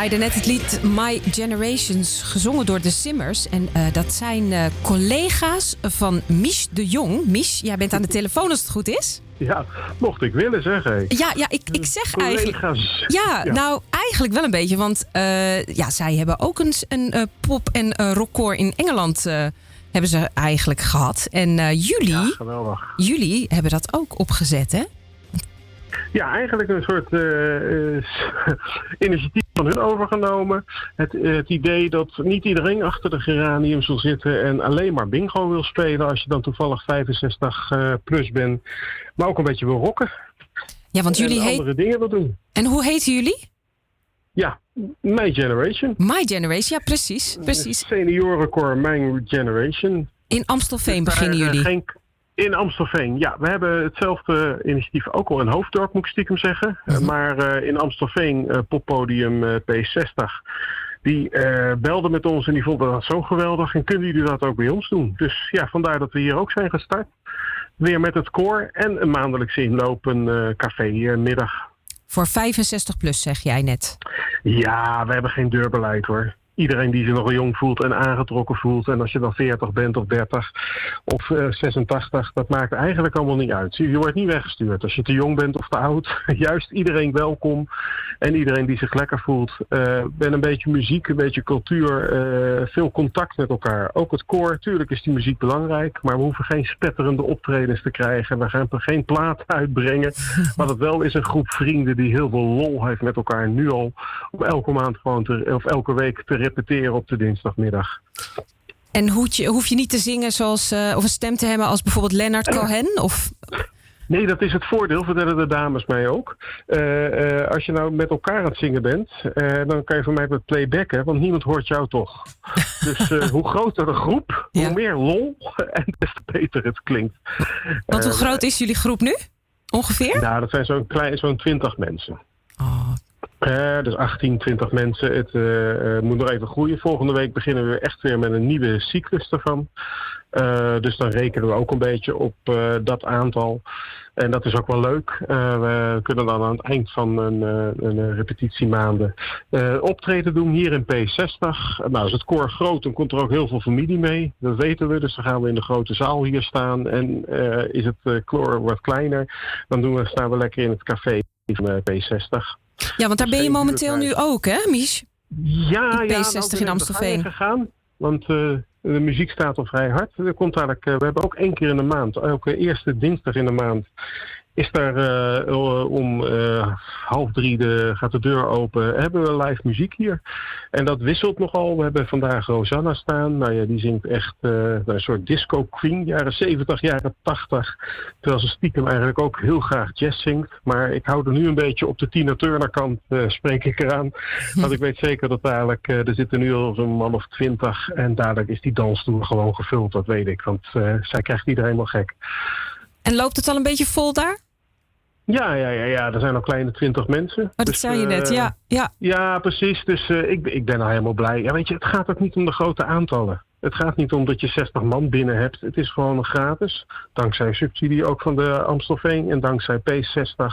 Ja, we draaiden net het lied My Generations, gezongen door de Simmers. En eh, dat zijn eh, collega's van Mich de Jong. Mich, jij bent aan de telefoon als het goed is. Ja, mocht ik willen zeggen. Ja, ja ik, ik zeg eigenlijk... Collega's. Ja, Ja. nou eigenlijk wel een beetje. Want eh, ja, zij hebben ook eens een pop- en rockcore in Engeland hebben ze eigenlijk gehad. En jullie, jullie hebben dat ook opgezet, hè? Ja, eigenlijk een soort initiatief van hun overgenomen. Het, eh, het idee dat niet iedereen achter de geranium zal zitten en alleen maar bingo wil spelen als je dan toevallig 65 eh, plus bent. Maar ook een beetje wil rocken. Ja, want jullie en heet... andere dingen wil doen. En hoe heten jullie? Ja, My Generation. My Generation, ja precies. precies. Seniorencore My Generation. In Amstelveen Dus beginnen eh, jullie. geen- in Amstelveen, ja. We hebben hetzelfde initiatief ook al in Hoofddorp, moet ik stiekem zeggen. Mhm. Uh, maar eh, in Amstelveen, eh, poppodium eh, P60, die eh belde met ons en die vonden dat zo geweldig. En kunnen jullie dat ook bij ons doen? Dus ja, vandaar dat we hier ook zijn gestart. Weer met het koor en een maandelijks inloop, een eh, café, eh, middag. Voor 65 plus, zeg jij net. Ja, we hebben geen deurbeleid hoor. Iedereen die zich nog jong voelt en aangetrokken voelt. En als je dan 40 bent of 30 of eh, 86, dat maakt eigenlijk allemaal niet uit. Je wordt niet weggestuurd als je te jong bent of te oud. Juist iedereen welkom en iedereen die zich lekker voelt. Eh ben een beetje muziek, een beetje cultuur, eh, veel contact met elkaar. Ook het koor, tuurlijk is die muziek belangrijk, maar we hoeven geen spetterende optredens te krijgen. We gaan geen plaat uitbrengen. Maar dat wel is een groep vrienden die heel veel lol heeft met elkaar nu al. Om elke maand gewoon te, of elke week te repeteren op de dinsdagmiddag. En hoef je, hoef je niet te zingen zoals, eh, of een stem te hebben als bijvoorbeeld Leonard Cohen? Of Nee, dat is het voordeel, vertellen de dames mij ook. Eh, eh, als je nou met elkaar aan het zingen bent, dan kan je van mij met playbacken, want niemand hoort jou toch. Dus hoe groter de groep, hoe meer lol en des te beter het klinkt. Want hoe groot is jullie groep nu? Ongeveer? Nou, dat zijn zo'n klein, zo'n 20 mensen. Eh, dus 18, 20 mensen. Het eh, eh, moet nog even groeien. Volgende week beginnen we echt weer met een nieuwe cyclus ervan. Eh, dus dan rekenen we ook een beetje op dat aantal. En dat is ook wel leuk. We kunnen dan aan het eind van een, een repetitiemaanden optreden doen hier in P60. Nou, is het koor groot, dan komt er ook heel veel familie mee. Dat weten we. Dus dan gaan we in de grote zaal hier staan. En is het koor wat kleiner, dan doen we, staan we lekker in het café van eh, P60. Ja, want daar ben je momenteel nu ook, hè, Mies? Ja, ja, P60 nou, in Amstelveen. gegaan, want eh, de muziek staat al vrij hard. Er komt eigenlijk, eh, we hebben ook één keer in de maand, elke eerste dinsdag in de maand, is daar eh, eh, om eh, half drie de, gaat de deur open. Hebben we live muziek hier. En dat wisselt nogal. We hebben vandaag Rosanna staan. Nou ja, die zingt echt eh, een soort disco queen. Jaren 70, jaren 80. Terwijl ze stiekem eigenlijk ook heel graag jazz zingt. Maar ik hou er nu een beetje op de Tina Turner kant, spreek ik eraan. Want ik weet zeker dat dadelijk, er zitten nu al zo'n man of twintig. En dadelijk is die dansstoel gewoon gevuld, dat weet ik. Want zij krijgt iedereen wel gek. En loopt het al een beetje vol daar? Ja, ja, ja, ja, er zijn al kleine twintig mensen. Oh, dat zei je eh, net, ja. ja. Ja, precies. Dus eh, ik, ben- ik ben al helemaal blij. Ja, weet je, het gaat ook niet om de grote aantallen. Het gaat niet om dat je 60 man binnen hebt. Het is gewoon gratis. Dankzij subsidie ook van de Amstelveen en dankzij P60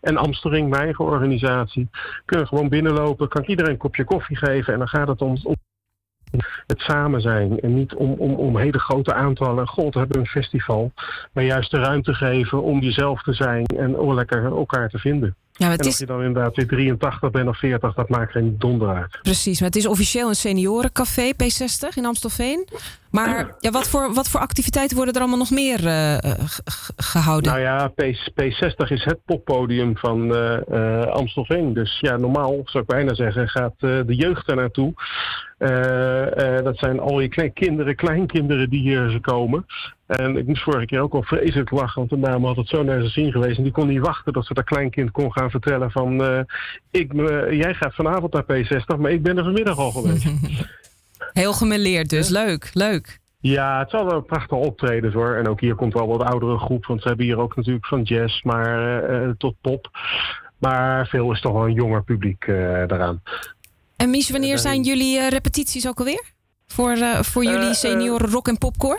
en Amstering, mijn eigen organisatie. Kunnen gewoon binnenlopen, kan ik iedereen een kopje koffie geven. En dan gaat het om, om het samen zijn. En niet om, om, om hele grote aantallen. God, we hebben een festival. Maar juist de ruimte geven om jezelf te zijn en lekker elkaar te vinden. Ja, maar het en of je dan inderdaad weer 83 bent of 40, dat maakt geen donder uit. Precies, maar het is officieel een seniorencafé P60 in Amstelveen. Maar ja, wat, voor, wat voor activiteiten worden er allemaal nog meer eh, eh, ge- ge- gehouden? Nou ja, P, P60 is het poppodium van eh, Amstelveen. Dus ja, normaal zou ik bijna zeggen, gaat de jeugd er naartoe. Dat zijn al je klein, kinderen, kleinkinderen die hier komen. En ik moest vorige keer ook al vreselijk lachen, want de dame had het zo naar zijn zin geweest. En die kon niet wachten dat ze dat kleinkind kon gaan vertellen van... ik, jij gaat vanavond naar P60, maar ik ben er vanmiddag al geweest. Heel gemêleerd dus, leuk, leuk. Ja, het zal wel prachtige optredens hoor. En ook hier komt wel wat oudere groep, want ze hebben hier ook natuurlijk van jazz maar, eh, eh, tot pop. Maar veel is toch wel een jonger publiek eh daaraan. En Mies, wanneer zijn jullie repetities ook alweer? Voor, voor jullie senioren rock- en popcore?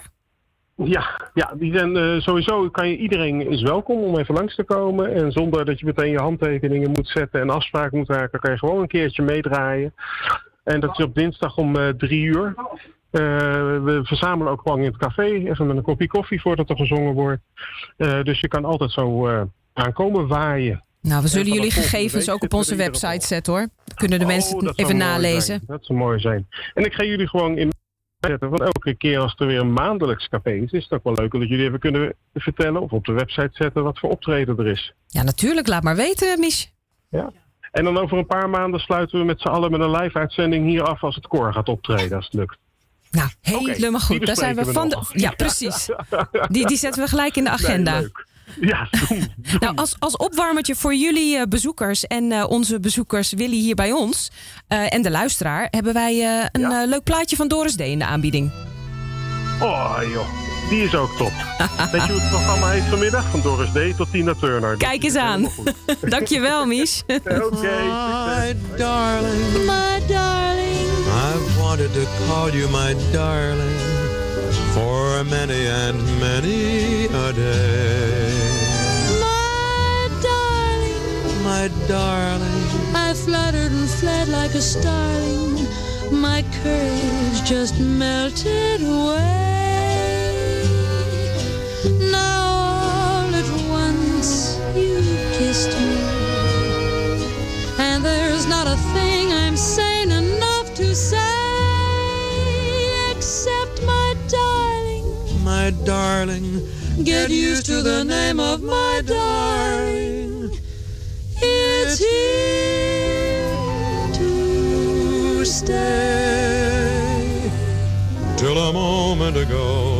Ja, ja die zijn, sowieso kan je, iedereen is welkom om even langs te komen. En zonder dat je meteen je handtekeningen moet zetten en afspraken moet maken, kan je gewoon een keertje meedraaien. En dat is op dinsdag om eh, drie uur. Eh, we verzamelen ook gewoon in het café, even met een kopje koffie voordat er gezongen wordt. Eh, dus je kan altijd zo aankomen waaien. Nou, we zullen jullie gegevens ook op onze website zetten hoor. Kunnen de mensen Oh, het dat even nalezen. zijn. Dat zou mooi zijn. En ik ga jullie gewoon in zetten. Want elke keer als er weer een maandelijks café is, is het ook wel leuk dat jullie even kunnen vertellen of op de website zetten wat voor optreden er is. Ja, natuurlijk. Laat maar weten, Mies. Ja. En dan over een paar maanden sluiten we met z'n allen met een live uitzending hier af als het koor gaat optreden, als het lukt. Nou, helemaal goed. Daar zijn we van. De... Ja, precies. Die, die zetten we gelijk in de agenda. Nee. Ja, doen. Nou, als, als opwarmertje voor jullie eh, bezoekers en eh, onze bezoekers Willy hier bij ons eh, en de luisteraar, hebben wij een leuk plaatje van Doris D in de aanbieding. Oh joh, die is ook top. Weet je hoe het programma heet vanmiddag? Van Doris D tot Tina Turner. Kijk eens aan. Dankjewel, Mies. Oké, My darling, My darling, I've wanted to call you my darling for many and many a day. my darling, My darling, I fluttered and fled like a starling my courage just melted away. Darling. My darling, Get used to the name of my darling. It's here to stay. till a moment ago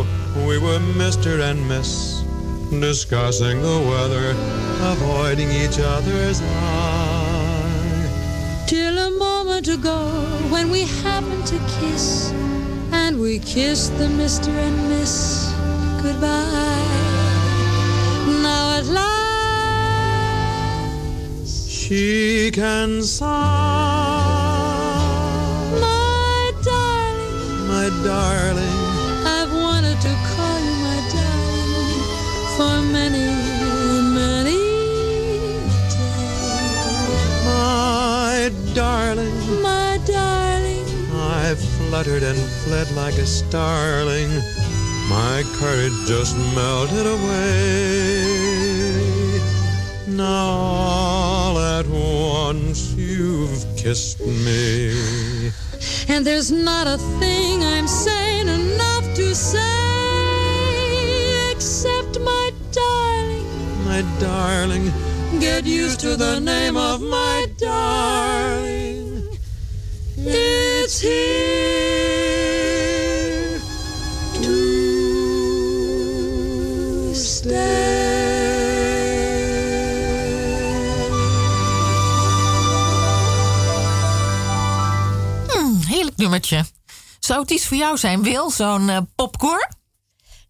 we were Mr. and Miss, discussing the weather, avoiding each other's eye. Till a moment ago when we happened to kiss, and we kissed the Mr. and Miss goodbye. Now at last, She can sigh, my darling, my darling, many, many days. my darling. My darling, I fluttered and fled like a starling. My courage just melted away. Now all at once you've kissed me. and there's not a thing I'm sane enough to say My darling, Get used to the name of my darling. It's here to stay. Hmm, heerlijk nummertje. Zou het iets voor jou zijn, Wil? Zo'n eh, popcorn?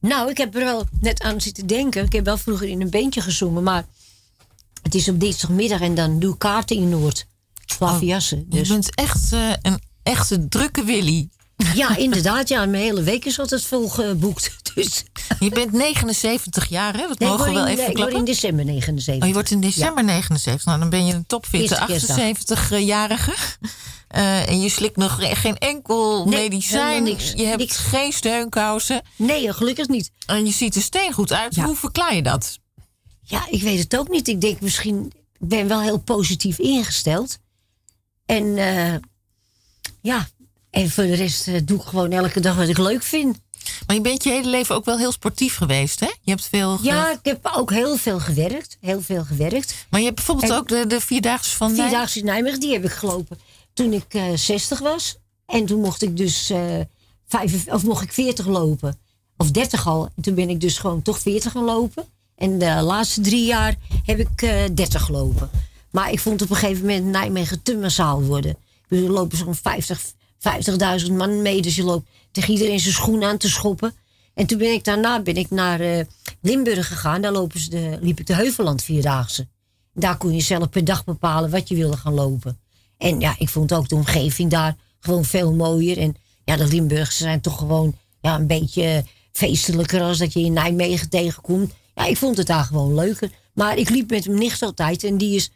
Nou, ik heb er wel net aan zitten denken. Ik heb wel vroeger in een beentje gezongen, maar het is op dinsdagmiddag en dan doe ik kaarten in Noord. Klaviassen. Je bent echt eh, een echte drukke Willy. Ja, inderdaad. Ja, mijn hele week is altijd vol geboekt. Dus. Je bent 79 jaar, hè? Dat Nee, mogen we wel in- even ik word klappen. in december 79. Oh, je wordt in december 79. Nou, dan ben je een topfitte Eerste kerstdag. 78-jarige. Eh, en je slikt nog geen enkel Nee, medicijn. niks. Je hebt geen steunkousen. Nee, gelukkig niet. En je ziet er steengoed uit. Hoe verklaar je dat? Ja, ik weet het ook niet. Ik denk misschien, ik ben wel heel positief ingesteld. En eh, ja, en voor de rest eh, doe ik gewoon elke dag wat ik leuk vind. Maar je bent je hele leven ook wel heel sportief geweest, hè? Je hebt veel... Ja, ik heb ook heel veel gewerkt. Heel veel gewerkt. Maar je hebt bijvoorbeeld En- ook de, de Vierdaagse van Nijmegen. Vierdaagse in Nijmegen, die heb ik gelopen toen ik eh 60 was. En toen mocht ik dus eh, vijf, of mocht ik 40 lopen. Of 30 al. En toen ben ik dus gewoon toch 40 gaan lopen. En de laatste drie jaar heb ik eh 30 gelopen. Maar ik vond op een gegeven moment Nijmegen te massaal worden. Bedoel, Er lopen zo'n 50 50.000 man mee. Dus je loopt tegen iedereen zijn schoen aan te schoppen. En toen ben ik daarna ben ik naar eh, Limburg gegaan. Daar lopen ze de, liep ik de Heuvelland Vierdaagse. Daar kon je zelf per dag bepalen wat je wilde gaan lopen. En ja, ik vond ook de omgeving daar gewoon veel mooier. En ja, de Limburgse zijn toch gewoon ja, een beetje feestelijker als dat je in Nijmegen tegenkomt. Ja, ik vond het daar gewoon leuker. Maar ik liep met mijn nicht altijd en die is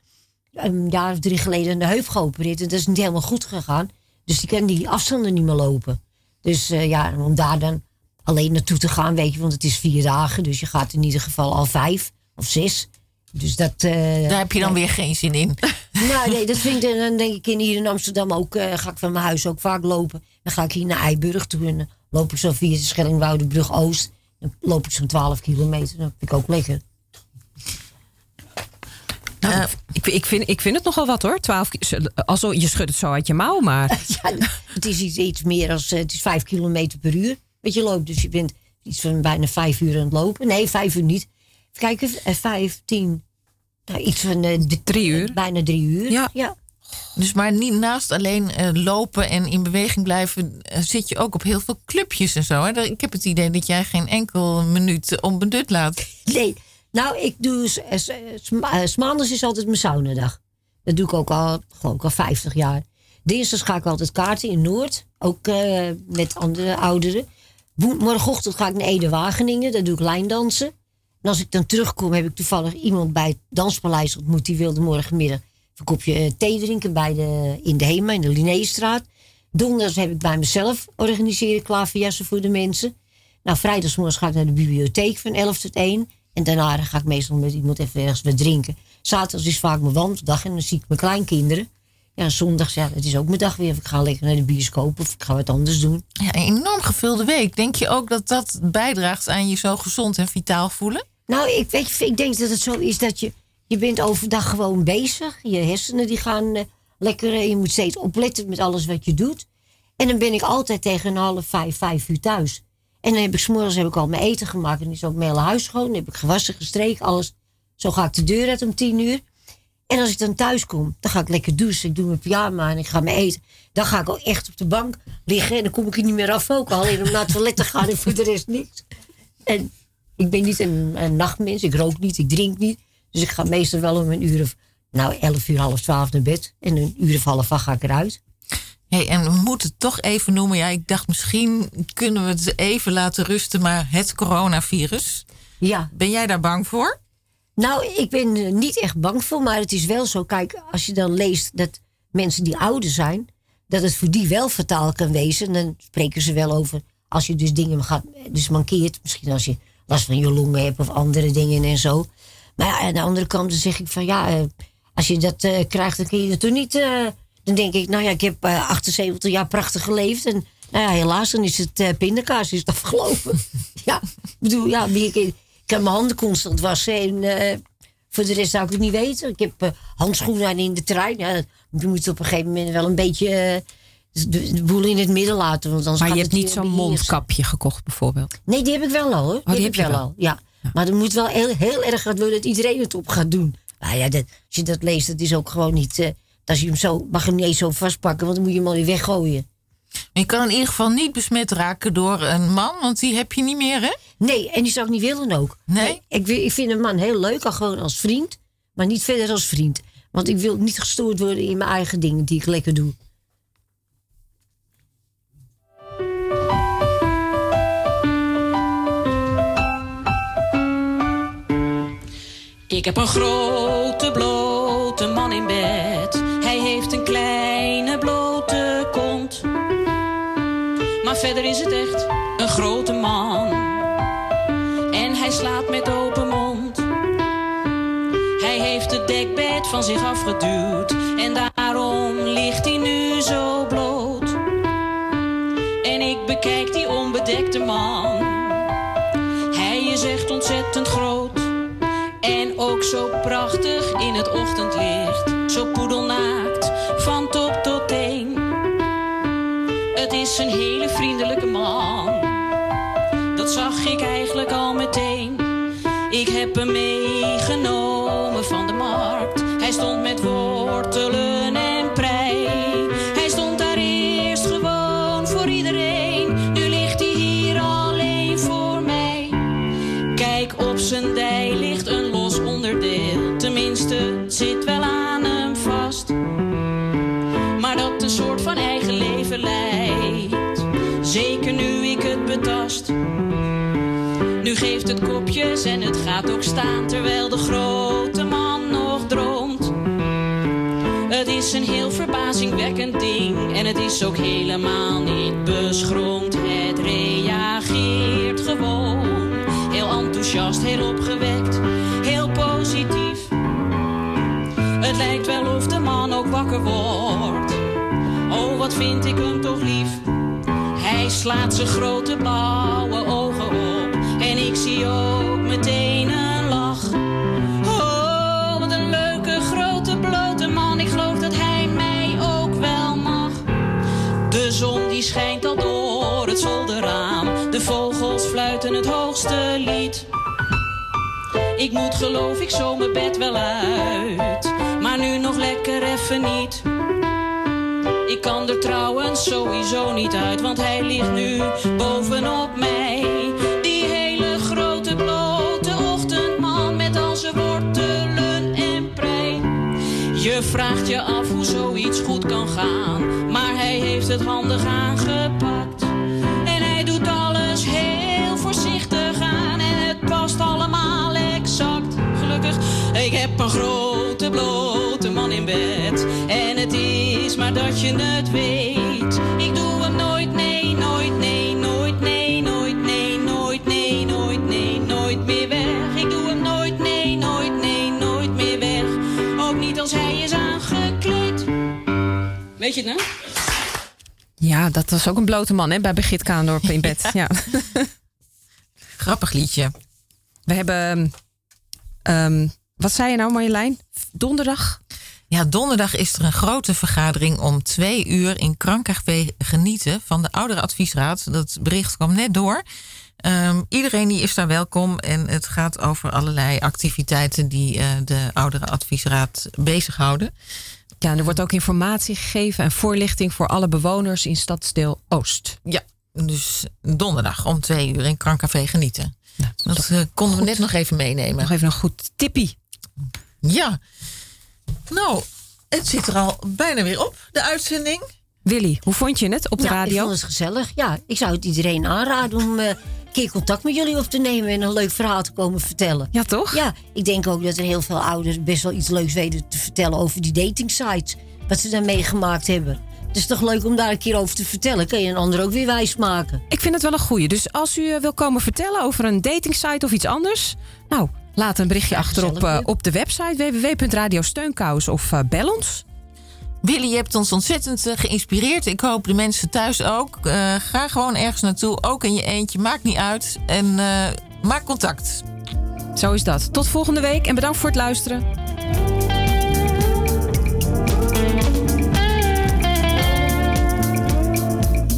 een jaar of drie geleden aan de heup geopereerd. En dat is niet helemaal goed gegaan. Dus die kan die afstanden niet meer lopen. Dus eh, ja, om daar dan alleen naartoe te gaan, weet je, want het is vier dagen. Dus je gaat in ieder geval al vijf of zes. Dus dat... eh, Daar heb je dan weer geen zin in. nou, nee, dat vind ik, dan denk ik in, hier in Amsterdam ook, eh, ga ik van mijn huis ook vaak lopen. Dan ga ik hier naar Eiburg toe en dan loop ik zo via de Schellingwoudebrug Oost. Dan loop ik zo'n 12 kilometer, dat vind ik ook lekker. Nou, ik, ik, vind, ik vind het nogal wat hoor. 12, ki- also, je schudt het zo uit je mouw, maar. Ja, het is iets, iets meer als, eh, het is 5 kilometer per uur wat je loopt. Dus je bent iets van bijna 5 uur aan het lopen. Nee, 5 uur niet. Even kijken, eh, 5, 10, nou, iets van eh, drie uur. Bijna drie uur. Ja. ja. Dus maar niet naast alleen eh, lopen en in beweging blijven, eh, zit je ook op heel veel clubjes en zo. Hè? Ik heb het idee dat jij geen enkel minuut onbenut laat. Nee, nou, ik doe. s- s- s- ma- 's maandags is altijd mijn saunadag. Dat doe ik ook al, geloof ik, al 50 jaar. Dinsdags ga ik altijd kaarten in Noord. Ook met andere ouderen. Morgenochtend ga ik naar Ede-Wageningen. Daar doe ik lijndansen. En als ik dan terugkom, heb ik toevallig iemand bij het Danspaleis ontmoet. Die wilde morgenmiddag een kopje eh, thee drinken bij de, in de Hema, in de Linnéestraat. Donderdags heb ik bij mezelf organiseren klaverjassen voor de mensen. Nou, vrijdagsmorgens ga ik naar de bibliotheek van 11 tot 1. En daarna ga ik meestal met iemand even ergens wat drinken. Zaterdags is vaak mijn wandeldag en dan zie ik mijn kleinkinderen. Ja, en zondags, ja, het is ook mijn dag weer. Of ik ga lekker naar de bioscoop of ik ga wat anders doen. Ja, een enorm gevulde week. Denk je ook dat dat bijdraagt aan je zo gezond en vitaal voelen? Nou, ik, weet, ik denk dat het zo is dat je... Je bent overdag gewoon bezig. Je hersenen die gaan eh, lekker... eh, je moet steeds opletten met alles wat je doet. En dan ben ik altijd tegen een half vijf, vijf uur thuis. En dan heb ik s'morgens heb ik al mijn eten gemaakt. En is ook mijn hele huis schoon. Dan heb ik gewassen, gestreken, alles. Zo ga ik de deur uit om tien uur. En als ik dan thuis kom, dan ga ik lekker douchen. Ik doe mijn pyjama en ik ga mijn eten. Dan ga ik ook echt op de bank liggen. En dan kom ik er niet meer af ook. Alleen om naar het toilet te gaan en voor de rest niks. En ik ben niet een, een nachtmens. Ik rook niet, ik drink niet. Dus ik ga meestal wel om een uur of... Nou, elf uur, half twaalf naar bed. En een uur of half acht ga ik eruit. Hey, en we moeten het toch even noemen. Ja, ik dacht misschien kunnen we het even laten rusten, maar het coronavirus. Ja. Ben jij daar bang voor? Nou, ik ben er niet echt bang voor, maar het is wel zo. Kijk, als je dan leest dat mensen die ouder zijn, dat het voor die wel fataal kan wezen. Dan spreken ze wel over als je dus dingen gaat, dus mankeert. Misschien als je last van je longen hebt of andere dingen en zo. Maar ja, aan de andere kant dan zeg ik van ja, eh, als je dat eh, krijgt, dan kun je het toch niet. eh, dan denk ik, nou ja, ik heb eh, 78 jaar prachtig geleefd. En nou ja, helaas, dan is het pindakaas is het afgelopen. ja, ik bedoel, ja, ik, ik kan mijn handen constant wassen. En voor de rest zou ik het niet weten. Ik heb handschoenen aan in de trein. Ja, je moet op een gegeven moment wel een beetje de, de boel in het midden laten. Want anders Maar je hebt niet zo'n mondkapje gekocht, bijvoorbeeld. Nee, die heb ik wel al hoor. die die heb ik je wel wel. al. Ja. Maar er moet wel heel, heel erg gaat worden dat iedereen het op gaat doen. Nou ja, dat, als je dat leest, dat is ook gewoon niet. eh, als je hem zo, mag je hem niet eens zo vastpakken, want dan moet je hem alweer weggooien. Je kan in ieder geval niet besmet raken door een man, want die heb je niet meer, hè? Nee, en die zou ik niet willen ook. Nee? Ik, ik vind een man heel leuk, al gewoon als vriend, maar niet verder als vriend. Want ik wil niet gestoord worden in mijn eigen dingen die ik lekker doe. Ik heb een grote blote man in bed. Hij heeft een kleine blote kont. Maar verder is het echt een grote man. En hij slaat met open mond. Hij heeft het dekbed van zich afgeduwd. En daarom ligt hij nu zo bloot. En ik bekijk die onbedekte man. Hij is echt ontzettend groot. Ook zo prachtig in het ochtendlicht. Zo poedelnaakt, van top tot teen. Het is een hele vriendelijke man. Dat zag ik eigenlijk al meteen. Ik heb hem meegenomen kopjes en het gaat ook staan terwijl de grote man nog droomt. Het is een heel verbazingwekkend ding en het is ook helemaal niet beschroomd. Het reageert gewoon heel enthousiast, heel opgewekt, heel positief. Het lijkt wel of de man ook wakker wordt. Oh, wat vind ik hem toch lief. Hij slaat zijn grote blauwe ogen op. moet geloof ik zo mijn bed wel uit. Maar nu nog lekker even niet. Ik kan er trouwens sowieso niet uit, want hij ligt nu bovenop mij. Die hele grote blote ochtendman met al zijn wortelen en prei. Je vraagt je af hoe zoiets goed kan gaan, maar hij heeft het handig aangepakt. Ik heb een grote blote man in bed. En het is maar dat je het weet. Ik doe hem nooit, nee, nooit, nee, nooit, nee, nooit, nee, nooit, nee, nooit, nee, nooit meer weg. Ik doe hem nooit, nee, nooit, nee, nooit meer weg. Ook niet als hij is aangekleed. Weet je het nou? Ja, dat was ook een blote man hè, bij Begit Kaandorp in bed. Ja. Grappig liedje. We hebben ehm, wat zei je nou Marjolein? Donderdag? Ja, donderdag is er een grote vergadering om twee uur in Krankcafé Genieten van de Ouderenadviesraad. Dat bericht kwam net door. Ehm, iedereen die is daar welkom en het gaat over allerlei activiteiten die eh, de Ouderenadviesraad bezighouden. Ja, er wordt ook informatie gegeven en voorlichting voor alle bewoners in Stadsdeel Oost. Ja, dus donderdag om twee uur in Krankcafé Genieten. Dat eh, konden we net nog even meenemen. Nog even een goed tippie. Ja. Nou, het zit er al bijna weer op, de uitzending. Willy, hoe vond je het op de Ja, radio? Ik vond het gezellig. Ja, ik zou het iedereen aanraden om eh, een keer contact met jullie op te nemen en een leuk verhaal te komen vertellen. Ja, toch? Ja, ik denk ook dat er heel veel ouders best wel iets leuks weten te vertellen over die datingsites. Wat ze daar meegemaakt hebben. Het is toch leuk om daar een keer over te vertellen. Kan je een ander ook weer wijs maken. Ik vind het wel een goeie. Dus als u eh, wil komen vertellen over een datingsite of iets anders... nou, laat een berichtje achter op, eh, op de website www.radiosteunkous of eh, bel ons. Willy, je hebt ons ontzettend geïnspireerd. Ik hoop de mensen thuis ook. Eh, ga gewoon ergens naartoe, ook in je eentje. Maakt niet uit. En eh, maak contact. Zo is dat. Tot volgende week en bedankt voor het luisteren.